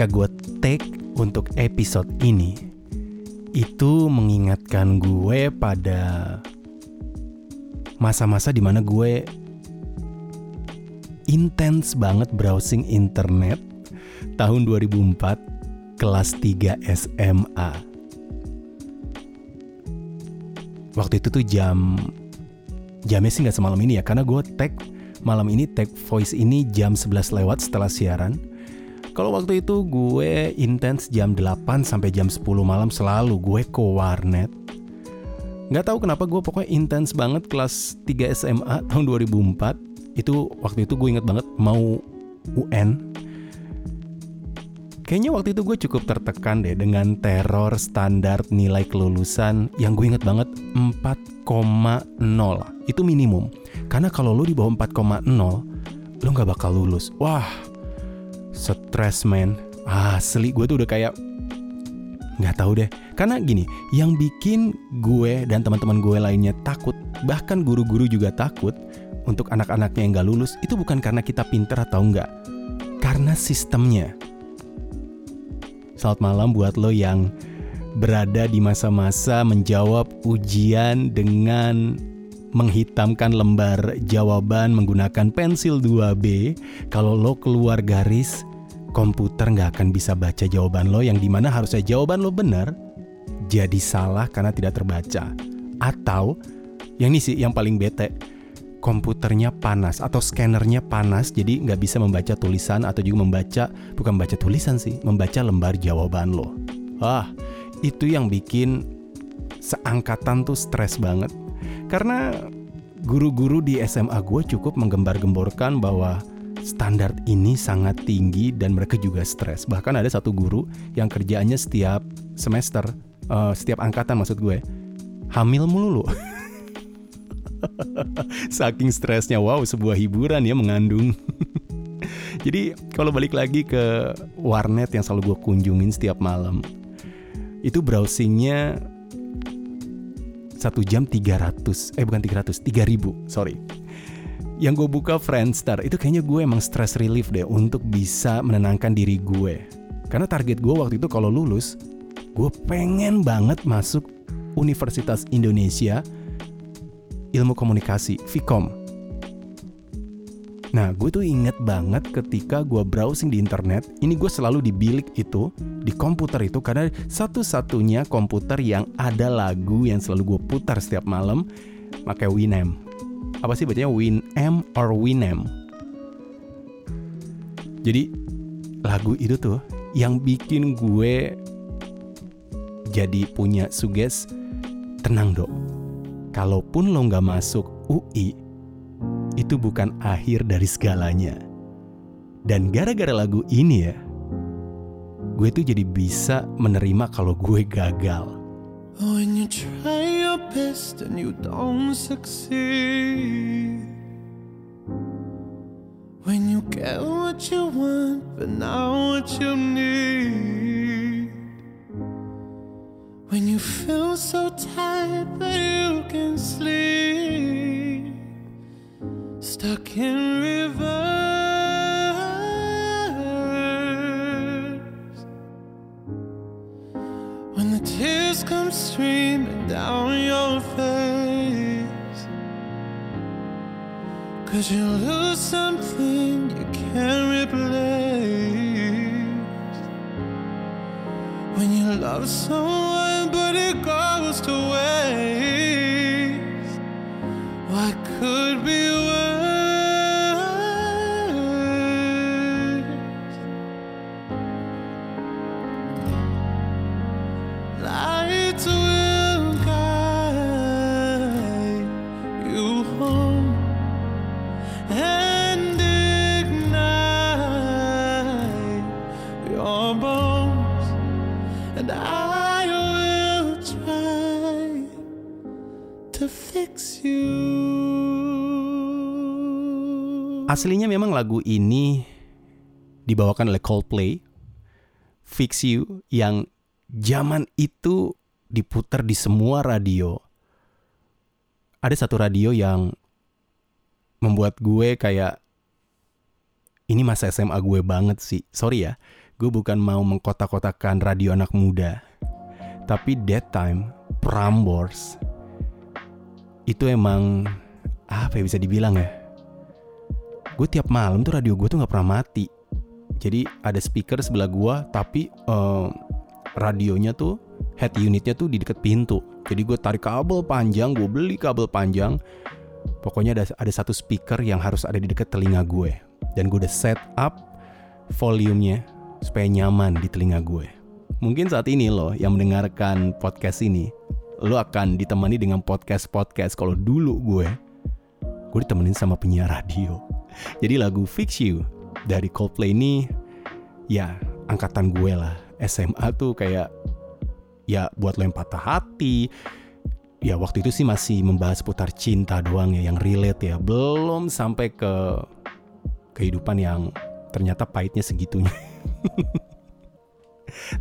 ketika gue take untuk episode ini itu mengingatkan gue pada masa-masa di mana gue intens banget browsing internet tahun 2004 kelas 3 SMA. Waktu itu tuh jam jamnya sih nggak semalam ini ya karena gue tag malam ini tag voice ini jam 11 lewat setelah siaran kalau waktu itu gue intens jam 8 sampai jam 10 malam selalu gue ke warnet. Nggak tahu kenapa gue pokoknya intens banget kelas 3 SMA tahun 2004. Itu waktu itu gue inget banget mau UN. Kayaknya waktu itu gue cukup tertekan deh dengan teror standar nilai kelulusan yang gue inget banget 4,0. Itu minimum. Karena kalau lo di bawah 4,0, lo nggak bakal lulus. Wah, Stress man. Asli gue tuh udah kayak nggak tahu deh. Karena gini yang bikin gue dan teman-teman gue lainnya takut bahkan guru-guru juga takut untuk anak-anaknya yang gak lulus itu bukan karena kita pinter atau enggak karena sistemnya. Selamat malam buat lo yang berada di masa-masa menjawab ujian dengan menghitamkan lembar jawaban menggunakan pensil 2B. Kalau lo keluar garis, komputer nggak akan bisa baca jawaban lo yang di mana harusnya jawaban lo benar jadi salah karena tidak terbaca. Atau yang ini sih yang paling bete komputernya panas atau scannernya panas jadi nggak bisa membaca tulisan atau juga membaca bukan membaca tulisan sih membaca lembar jawaban lo. Wah itu yang bikin seangkatan tuh stres banget. Karena guru-guru di SMA gue cukup menggembar-gemborkan bahwa standar ini sangat tinggi dan mereka juga stres. Bahkan ada satu guru yang kerjaannya setiap semester, uh, setiap angkatan maksud gue, hamil mulu. Saking stresnya, wow sebuah hiburan ya mengandung. Jadi kalau balik lagi ke warnet yang selalu gue kunjungin setiap malam, itu browsingnya satu jam 300 eh bukan 300 3000 sorry yang gue buka Friendster itu kayaknya gue emang stress relief deh untuk bisa menenangkan diri gue. Karena target gue waktu itu kalau lulus, gue pengen banget masuk Universitas Indonesia Ilmu Komunikasi, Vkom. Nah, gue tuh inget banget ketika gue browsing di internet, ini gue selalu di bilik itu, di komputer itu, karena satu-satunya komputer yang ada lagu yang selalu gue putar setiap malam, pakai Winamp apa sih bacanya Win M or Winem. Jadi lagu itu tuh yang bikin gue jadi punya suges tenang dok. Kalaupun lo nggak masuk UI, itu bukan akhir dari segalanya. Dan gara-gara lagu ini ya, gue tuh jadi bisa menerima kalau gue gagal. When you try your best and you don't succeed. When you get what you want, but not what you need. When you feel so tired that you can sleep. Stuck in reverse. Streaming down your face. Cause you lose something you can't replace. When you love someone, but it goes to waste. What could be Aslinya memang lagu ini dibawakan oleh Coldplay, Fix You, yang zaman itu diputar di semua radio. Ada satu radio yang membuat gue kayak ini masa SMA gue banget sih. Sorry ya, gue bukan mau mengkotak-kotakan radio anak muda. Tapi that time, Prambors, itu emang, apa ya bisa dibilang ya. Gue tiap malam tuh radio gue tuh gak pernah mati. Jadi ada speaker sebelah gue, tapi uh, radionya tuh, head unitnya tuh di deket pintu. Jadi gue tarik kabel panjang, gue beli kabel panjang. Pokoknya ada, ada satu speaker yang harus ada di deket telinga gue dan gue udah set up volumenya supaya nyaman di telinga gue. Mungkin saat ini lo yang mendengarkan podcast ini, lo akan ditemani dengan podcast-podcast kalau dulu gue, gue ditemenin sama penyiar radio. Jadi lagu Fix You dari Coldplay ini, ya angkatan gue lah. SMA tuh kayak, ya buat lo yang patah hati, ya waktu itu sih masih membahas seputar cinta doang ya yang relate ya belum sampai ke kehidupan yang ternyata pahitnya segitunya.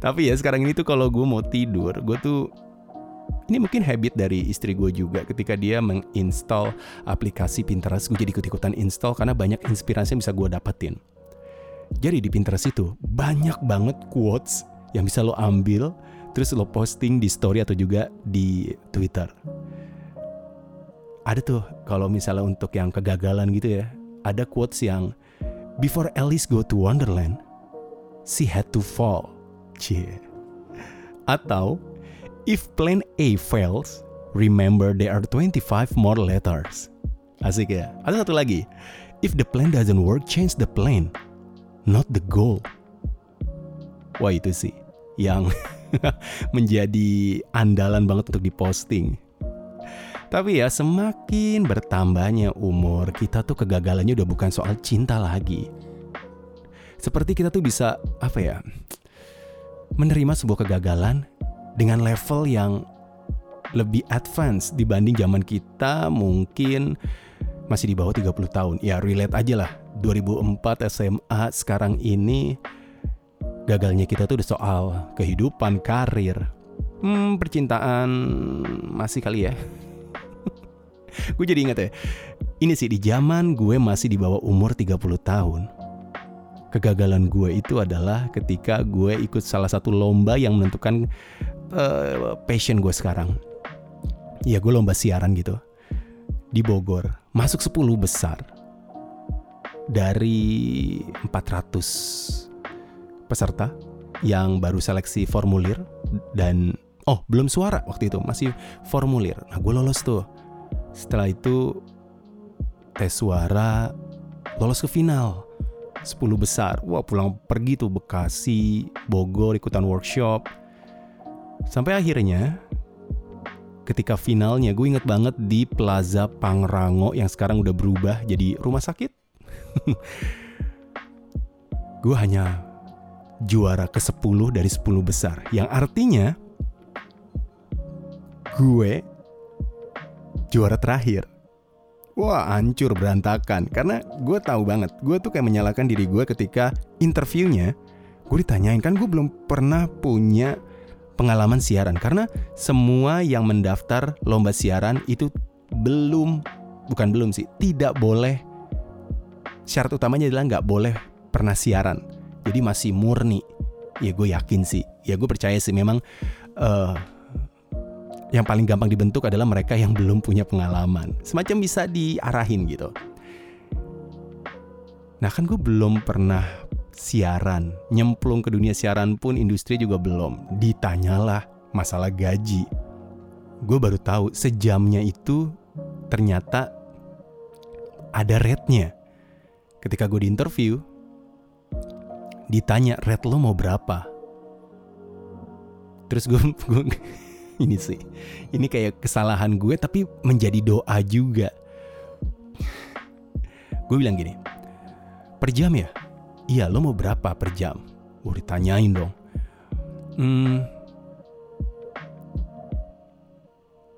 Tapi ya sekarang ini tuh kalau gue mau tidur, gue tuh ini mungkin habit dari istri gue juga ketika dia menginstal aplikasi Pinterest, gue jadi ikut-ikutan install karena banyak inspirasi yang bisa gue dapetin. Jadi di Pinterest itu banyak banget quotes yang bisa lo ambil, terus lo posting di story atau juga di Twitter. Ada tuh kalau misalnya untuk yang kegagalan gitu ya, ada quotes yang Before Alice go to Wonderland, she had to fall. Cie. Atau, if plan A fails, remember there are 25 more letters. Asik ya. Ada satu lagi. If the plan doesn't work, change the plan, not the goal. Wah itu sih yang menjadi andalan banget untuk diposting. Tapi ya semakin bertambahnya umur, kita tuh kegagalannya udah bukan soal cinta lagi. Seperti kita tuh bisa apa ya? Menerima sebuah kegagalan dengan level yang lebih advance dibanding zaman kita mungkin masih di bawah 30 tahun. Ya relate aja lah. 2004 SMA sekarang ini gagalnya kita tuh udah soal kehidupan, karir, hmm, percintaan masih kali ya gue jadi inget ya ini sih di zaman gue masih di bawah umur 30 tahun kegagalan gue itu adalah ketika gue ikut salah satu lomba yang menentukan uh, passion gue sekarang. Ya gue lomba siaran gitu. Di Bogor. Masuk 10 besar. Dari 400 peserta yang baru seleksi formulir dan oh belum suara waktu itu masih formulir. Nah gue lolos tuh. Setelah itu tes suara lolos ke final. 10 besar. Wah pulang pergi tuh Bekasi, Bogor ikutan workshop. Sampai akhirnya ketika finalnya gue inget banget di Plaza Pangrango yang sekarang udah berubah jadi rumah sakit. gue hanya juara ke 10 dari 10 besar. Yang artinya gue juara terakhir. Wah hancur berantakan karena gue tahu banget gue tuh kayak menyalahkan diri gue ketika interviewnya gue ditanyain kan gue belum pernah punya pengalaman siaran. Karena semua yang mendaftar lomba siaran itu belum bukan belum sih tidak boleh. Syarat utamanya adalah nggak boleh pernah siaran. Jadi masih murni. Ya gue yakin sih. Ya gue percaya sih. Memang uh, yang paling gampang dibentuk adalah mereka yang belum punya pengalaman. Semacam bisa diarahin gitu. Nah kan gue belum pernah siaran, nyemplung ke dunia siaran pun industri juga belum. Ditanyalah masalah gaji. Gue baru tahu sejamnya itu ternyata ada rate-nya. Ketika gue di interview, ditanya rate lo mau berapa. Terus gue, gue ini sih. Ini kayak kesalahan gue tapi menjadi doa juga. Gue bilang gini, per jam ya? Iya, lo mau berapa per jam? Gue ditanyain dong. Hmm,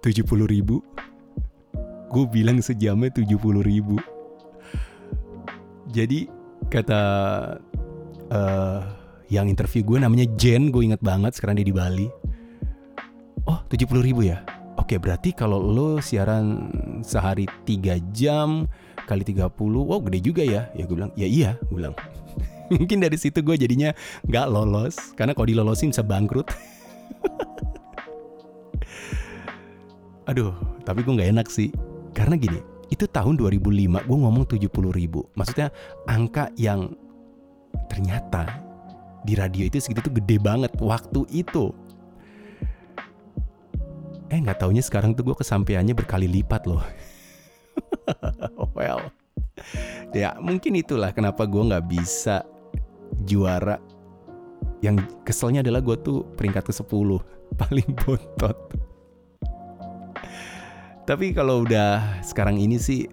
70 ribu. Gue bilang sejamnya 70 ribu. Jadi kata uh, yang interview gue namanya Jen, gue inget banget sekarang dia di Bali Oh 70 ribu ya Oke berarti kalau lo siaran sehari 3 jam kali 30 Wow gede juga ya Ya gue bilang ya iya gue bilang Mungkin dari situ gue jadinya nggak lolos karena kalau dilolosin bisa bangkrut. Aduh, tapi gue nggak enak sih. Karena gini, itu tahun 2005 gue ngomong 70 ribu. Maksudnya angka yang ternyata di radio itu segitu tuh gede banget waktu itu. Eh nggak taunya sekarang tuh gue kesampaiannya berkali lipat loh. well, ya mungkin itulah kenapa gue nggak bisa juara. Yang keselnya adalah gue tuh peringkat ke 10 paling bontot. Tapi kalau udah sekarang ini sih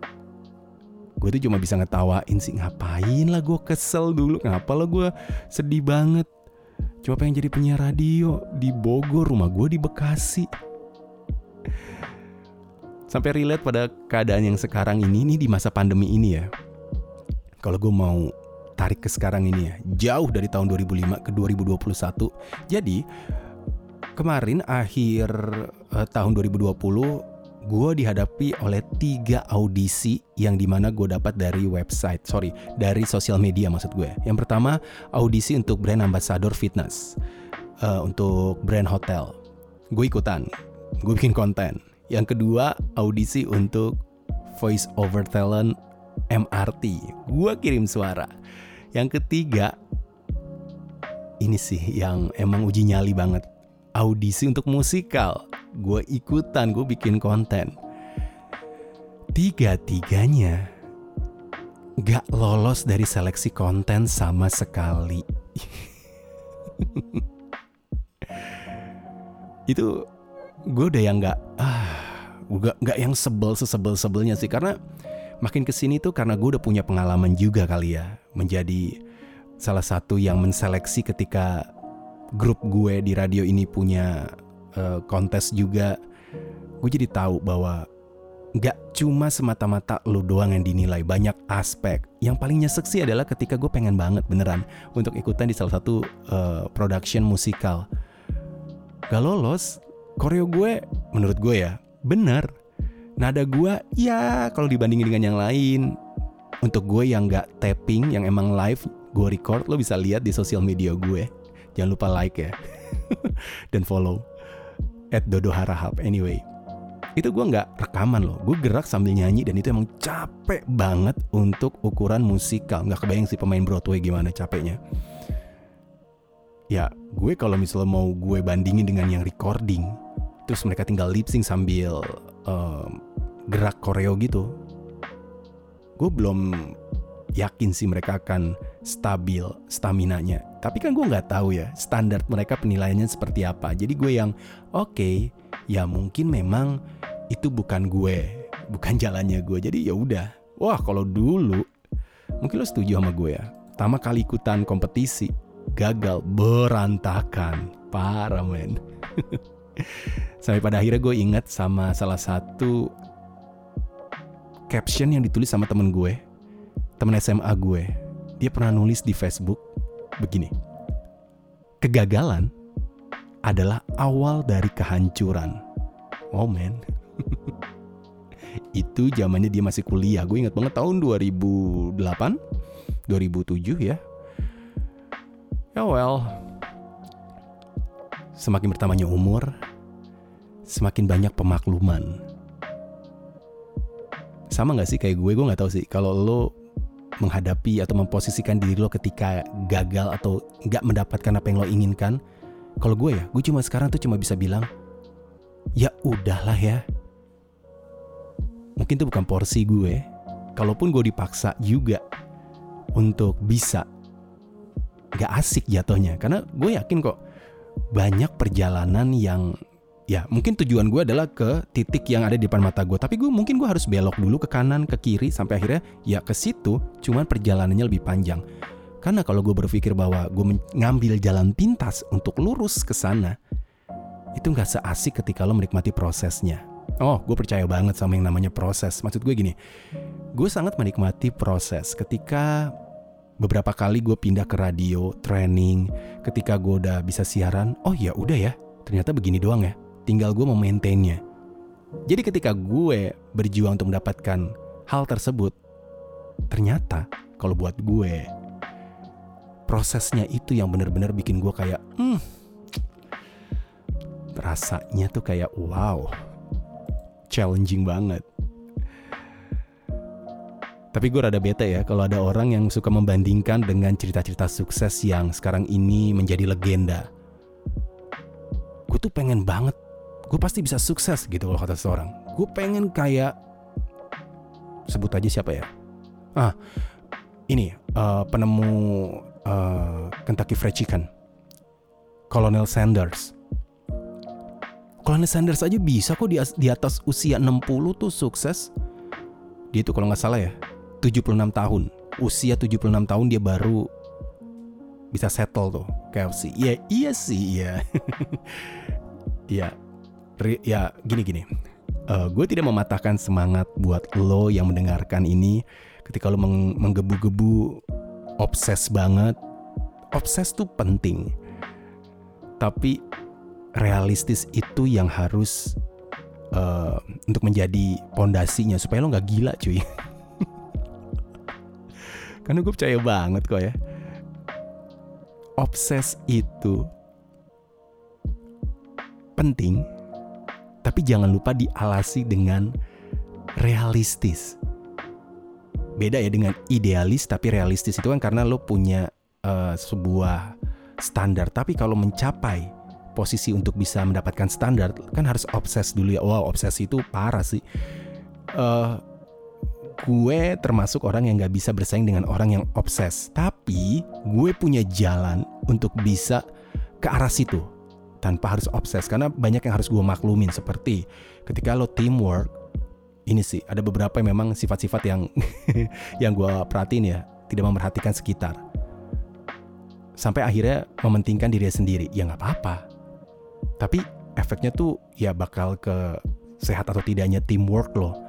gue tuh cuma bisa ngetawain sih ngapain lah gue kesel dulu ngapa lah gue sedih banget cuma pengen jadi penyiar radio di Bogor rumah gue di Bekasi sampai relate pada keadaan yang sekarang ini ini di masa pandemi ini ya kalau gue mau tarik ke sekarang ini ya jauh dari tahun 2005 ke 2021 jadi kemarin akhir uh, tahun 2020 gue dihadapi oleh tiga audisi yang di mana gue dapat dari website, sorry, dari sosial media maksud gue. Yang pertama audisi untuk brand ambassador fitness, uh, untuk brand hotel. Gue ikutan, gue bikin konten. Yang kedua audisi untuk voice over talent MRT, gue kirim suara. Yang ketiga ini sih yang emang uji nyali banget audisi untuk musikal gue ikutan, gue bikin konten. Tiga-tiganya gak lolos dari seleksi konten sama sekali. Itu gue udah yang gak, ah, gue gak yang sebel sesebel sebelnya sih karena makin ke sini tuh karena gue udah punya pengalaman juga kali ya menjadi salah satu yang menseleksi ketika grup gue di radio ini punya uh, kontes juga gue jadi tahu bahwa Gak cuma semata-mata lo doang yang dinilai, banyak aspek. Yang paling nyesek sih adalah ketika gue pengen banget beneran untuk ikutan di salah satu uh, production musikal. Gak lolos, koreo gue menurut gue ya bener. Nada gue ya kalau dibandingin dengan yang lain, untuk gue yang gak tapping, yang emang live, gue record, lo bisa lihat di sosial media gue. Jangan lupa like ya, dan follow. At Dodo Harahap. Anyway itu gue nggak rekaman loh. Gue gerak sambil nyanyi dan itu emang capek banget untuk ukuran musikal. Nggak kebayang sih pemain Broadway gimana capeknya. Ya gue kalau misalnya mau gue bandingin dengan yang recording terus mereka tinggal lip sync sambil um, gerak koreo gitu gue belum yakin sih mereka akan stabil stamina-nya. Tapi kan gue nggak tahu ya standar mereka penilaiannya seperti apa. Jadi gue yang oke, okay, ya mungkin memang itu bukan gue, bukan jalannya gue. Jadi ya udah. Wah kalau dulu mungkin lo setuju sama gue ya. Pertama kali ikutan kompetisi gagal berantakan, parah men. Sampai pada akhirnya gue ingat sama salah satu caption yang ditulis sama temen gue temen SMA gue, dia pernah nulis di Facebook begini. Kegagalan adalah awal dari kehancuran. Oh man. Itu zamannya dia masih kuliah. Gue ingat banget tahun 2008, 2007 ya. Ya well. Semakin bertambahnya umur, semakin banyak pemakluman. Sama gak sih kayak gue? Gue gak tahu sih. Kalau lo menghadapi atau memposisikan diri lo ketika gagal atau nggak mendapatkan apa yang lo inginkan kalau gue ya gue cuma sekarang tuh cuma bisa bilang ya udahlah ya mungkin itu bukan porsi gue kalaupun gue dipaksa juga untuk bisa gak asik jatuhnya karena gue yakin kok banyak perjalanan yang ya mungkin tujuan gue adalah ke titik yang ada di depan mata gue tapi gue mungkin gue harus belok dulu ke kanan ke kiri sampai akhirnya ya ke situ cuman perjalanannya lebih panjang. Karena kalau gue berpikir bahwa gue ngambil jalan pintas untuk lurus ke sana itu nggak seasik ketika lo menikmati prosesnya. Oh gue percaya banget sama yang namanya proses. Maksud gue gini gue sangat menikmati proses. Ketika beberapa kali gue pindah ke radio training ketika gue udah bisa siaran oh ya udah ya ternyata begini doang ya tinggal gue memaintainnya. Jadi ketika gue berjuang untuk mendapatkan hal tersebut, ternyata kalau buat gue prosesnya itu yang bener-bener bikin gue kayak hmm, rasanya tuh kayak wow challenging banget tapi gue rada bete ya kalau ada orang yang suka membandingkan dengan cerita-cerita sukses yang sekarang ini menjadi legenda. Gue tuh pengen banget, gue pasti bisa sukses gitu kalau kata seseorang. Gue pengen kayak, sebut aja siapa ya? Ah, ini uh, penemu uh, Kentucky Fried Chicken, Colonel Sanders. Colonel Sanders aja bisa kok di, atas usia 60 tuh sukses. Dia tuh kalau nggak salah ya, 76 tahun. Usia 76 tahun dia baru bisa settle tuh KFC. Iya, iya sih, iya. Iya. Ya, gini-gini. Uh, eh, gue tidak mematahkan semangat buat lo yang mendengarkan ini ketika lo meng menggebu-gebu obses banget. Obses tuh penting. Tapi realistis itu yang harus uh, untuk menjadi pondasinya supaya lo nggak gila cuy. Karena gue percaya banget kok ya. Obses itu penting, tapi jangan lupa dialasi dengan realistis. Beda ya dengan idealis tapi realistis itu kan karena lo punya uh, sebuah standar. Tapi kalau mencapai posisi untuk bisa mendapatkan standar kan harus obses dulu ya. Wow, obsesi itu parah sih. Uh, gue termasuk orang yang gak bisa bersaing dengan orang yang obses. Tapi gue punya jalan untuk bisa ke arah situ tanpa harus obses. Karena banyak yang harus gue maklumin seperti ketika lo teamwork, ini sih ada beberapa yang memang sifat-sifat yang yang gue perhatiin ya tidak memperhatikan sekitar. Sampai akhirnya mementingkan diri sendiri. Ya nggak apa-apa. Tapi efeknya tuh ya bakal ke sehat atau tidaknya teamwork lo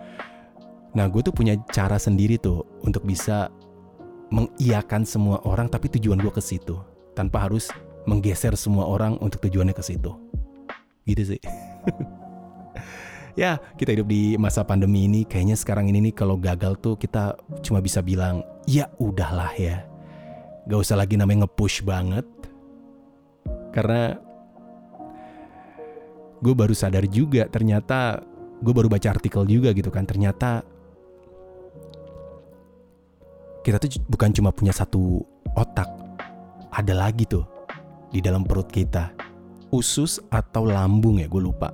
Nah gue tuh punya cara sendiri tuh untuk bisa mengiyakan semua orang tapi tujuan gue ke situ tanpa harus menggeser semua orang untuk tujuannya ke situ. Gitu sih. ya kita hidup di masa pandemi ini kayaknya sekarang ini nih kalau gagal tuh kita cuma bisa bilang ya udahlah ya. Gak usah lagi namanya nge-push banget. Karena gue baru sadar juga ternyata gue baru baca artikel juga gitu kan ternyata kita tuh bukan cuma punya satu otak, ada lagi tuh di dalam perut kita. Usus atau lambung ya, gue lupa.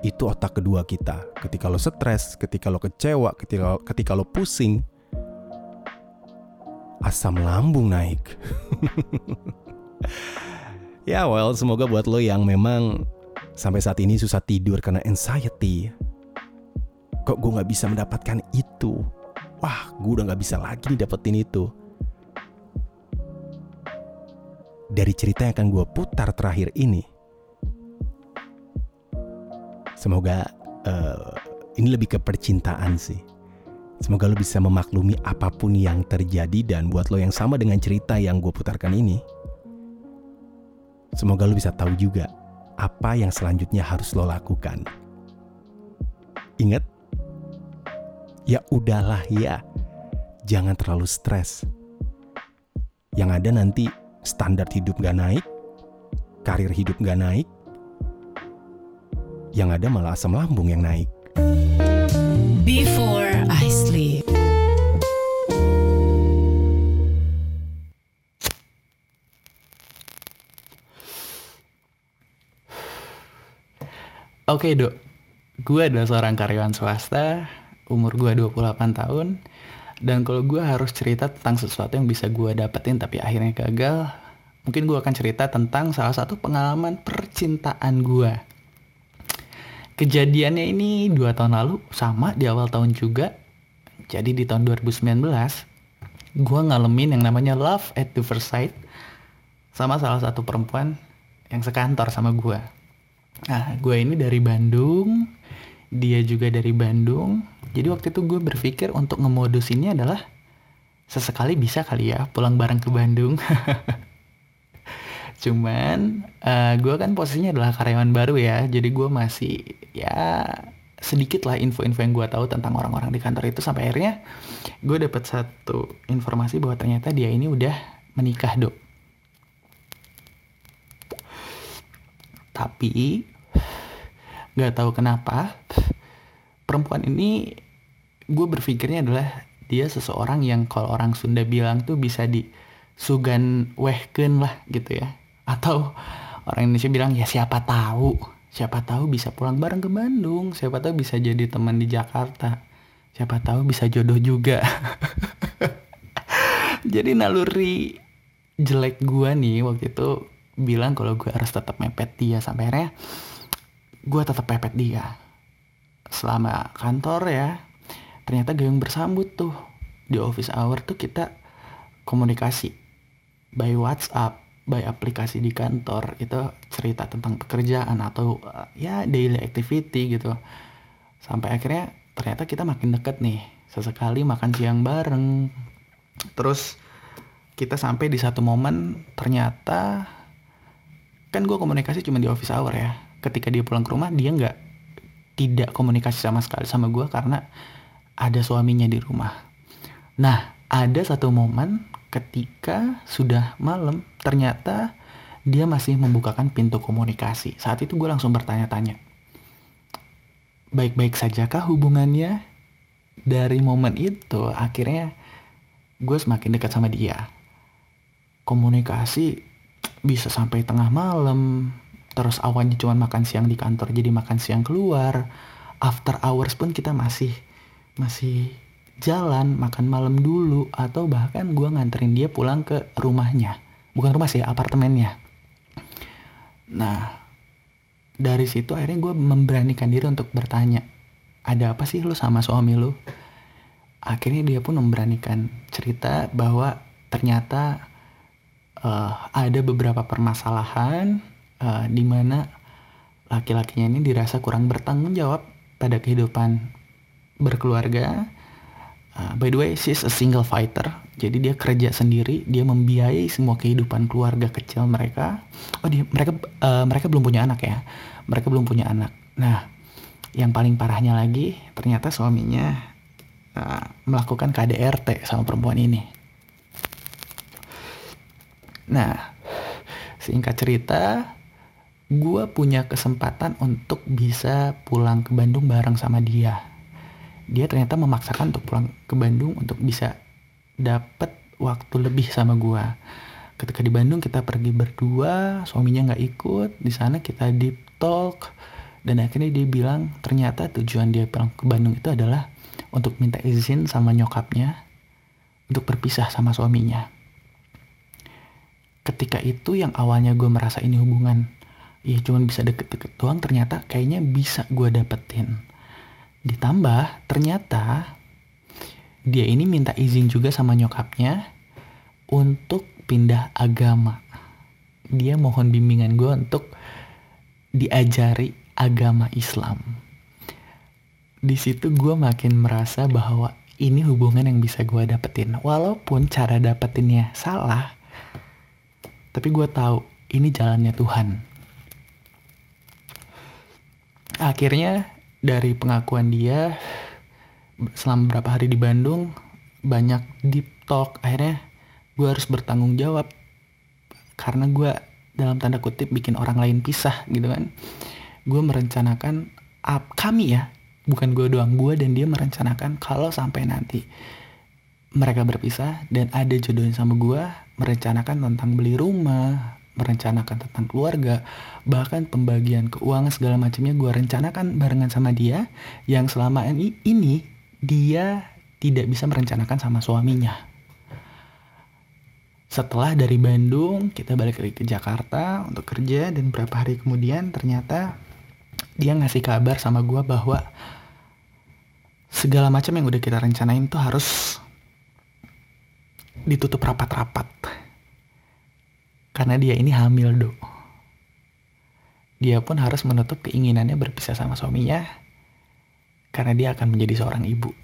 Itu otak kedua kita. Ketika lo stres, ketika lo kecewa, ketika ketika lo pusing, asam lambung naik. ya well, semoga buat lo yang memang sampai saat ini susah tidur karena anxiety. Kok gue gak bisa mendapatkan itu? wah gue udah gak bisa lagi nih dapetin itu. Dari cerita yang akan gue putar terakhir ini, semoga uh, ini lebih ke percintaan sih. Semoga lo bisa memaklumi apa pun yang terjadi dan buat lo yang sama dengan cerita yang gue putarkan ini. Semoga lo bisa tahu juga apa yang selanjutnya harus lo lakukan. Ingat, ya udahlah ya. Jangan terlalu stres. Yang ada nanti standar hidup gak naik, karir hidup gak naik, yang ada malah asam lambung yang naik. Before I sleep. Oke okay, dok, gue adalah seorang karyawan swasta umur gue 28 tahun dan kalau gue harus cerita tentang sesuatu yang bisa gue dapetin tapi akhirnya gagal mungkin gue akan cerita tentang salah satu pengalaman percintaan gue kejadiannya ini dua tahun lalu sama di awal tahun juga. Jadi di tahun 2019 gue ngalamin yang namanya love at the first sight sama salah satu perempuan yang sekantor sama gue nah gue ini dari Bandung dia juga dari Bandung jadi waktu itu gue berpikir untuk ngemodus ini adalah sesekali bisa kali ya pulang bareng ke Bandung. Cuman eh, uh, gue kan posisinya adalah karyawan baru ya, jadi gue masih ya sedikit lah info-info yang gue tahu tentang orang-orang di kantor itu sampai akhirnya gue dapat satu informasi bahwa ternyata dia ini udah menikah dok. Tapi nggak tahu kenapa perempuan ini gue berpikirnya adalah dia seseorang yang kalau orang Sunda bilang tuh bisa di sugan wehken lah gitu ya. Atau orang Indonesia bilang ya siapa tahu siapa tahu bisa pulang bareng ke Bandung siapa tahu bisa jadi teman di Jakarta siapa tahu bisa jodoh juga. Jadi naluri jelek gue nih waktu itu bilang kalau gue harus tetap mepet dia sampai akhirnya gue tetap pepet dia. Selama kantor ya ternyata gayung bersambut tuh. Di office hour tuh kita komunikasi by WhatsApp by aplikasi di kantor. Itu cerita tentang pekerjaan atau uh, ya daily activity gitu. Sampai akhirnya ternyata kita makin deket nih sesekali makan siang bareng. Terus kita sampai di satu momen ternyata kan gue komunikasi cuma di office hour ya. Ketika dia pulang ke rumah dia nggak tidak komunikasi sama sekali sama gue karena ada suaminya di rumah. Nah, ada satu momen ketika sudah malam, ternyata dia masih membukakan pintu komunikasi. Saat itu gue langsung bertanya-tanya, baik-baik sajakah hubungannya? Dari momen itu, akhirnya gue semakin dekat sama dia. Komunikasi bisa sampai tengah malam, terus awalnya cuma makan siang di kantor jadi makan siang keluar after hours pun kita masih masih jalan makan malam dulu atau bahkan gue nganterin dia pulang ke rumahnya. Bukan rumah sih apartemennya. Nah dari situ akhirnya gue memberanikan diri untuk bertanya ada apa sih lo sama suami lo akhirnya dia pun memberanikan cerita bahwa ternyata uh, ada beberapa permasalahan uh, di mana laki-lakinya ini dirasa kurang bertanggung jawab pada kehidupan berkeluarga. Uh, by the way, she's a single fighter. Jadi dia kerja sendiri, dia membiayai semua kehidupan keluarga kecil mereka. Oh, dia, mereka uh, mereka belum punya anak ya. Mereka belum punya anak. Nah, yang paling parahnya lagi, ternyata suaminya uh, melakukan KDRT sama perempuan ini. Nah, singkat cerita, gue punya kesempatan untuk bisa pulang ke Bandung bareng sama dia. Dia ternyata memaksakan untuk pulang ke Bandung untuk bisa dapat waktu lebih sama gue. Ketika di Bandung kita pergi berdua, suaminya nggak ikut. Di sana kita deep talk dan akhirnya dia bilang ternyata tujuan dia pulang ke Bandung itu adalah untuk minta izin sama nyokapnya untuk berpisah sama suaminya. Ketika itu yang awalnya gue merasa ini hubungan ya cuman bisa deket-deket doang ternyata kayaknya bisa gue dapetin ditambah ternyata dia ini minta izin juga sama nyokapnya untuk pindah agama. Dia mohon bimbingan gue untuk diajari agama Islam. Di situ gue makin merasa bahwa ini hubungan yang bisa gue dapetin. Walaupun cara dapetinnya salah tapi gue tahu ini jalannya Tuhan. Akhirnya dari pengakuan dia selama beberapa hari di Bandung banyak deep talk. Akhirnya gue harus bertanggung jawab karena gue dalam tanda kutip bikin orang lain pisah gitu kan. Gue merencanakan up kami ya bukan gue doang gue dan dia merencanakan kalau sampai nanti mereka berpisah dan ada jodohnya sama gue merencanakan tentang beli rumah merencanakan tentang keluarga, bahkan pembagian keuangan segala macamnya gue rencanakan barengan sama dia yang selama ini, ini dia tidak bisa merencanakan sama suaminya. Setelah dari Bandung kita balik lagi ke Jakarta untuk kerja dan beberapa hari kemudian ternyata dia ngasih kabar sama gue bahwa segala macam yang udah kita rencanain tuh harus ditutup rapat-rapat karena dia ini hamil, do. Dia pun harus menutup keinginannya berpisah sama suaminya karena dia akan menjadi seorang ibu.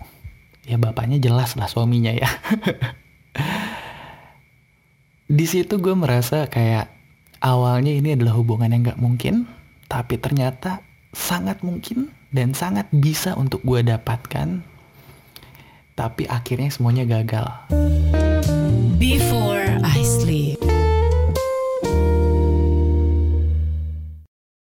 Ya bapaknya jelas lah suaminya ya. Di situ gue merasa kayak awalnya ini adalah hubungan yang gak mungkin, tapi ternyata sangat mungkin dan sangat bisa untuk gue dapatkan. Tapi akhirnya semuanya gagal. Before I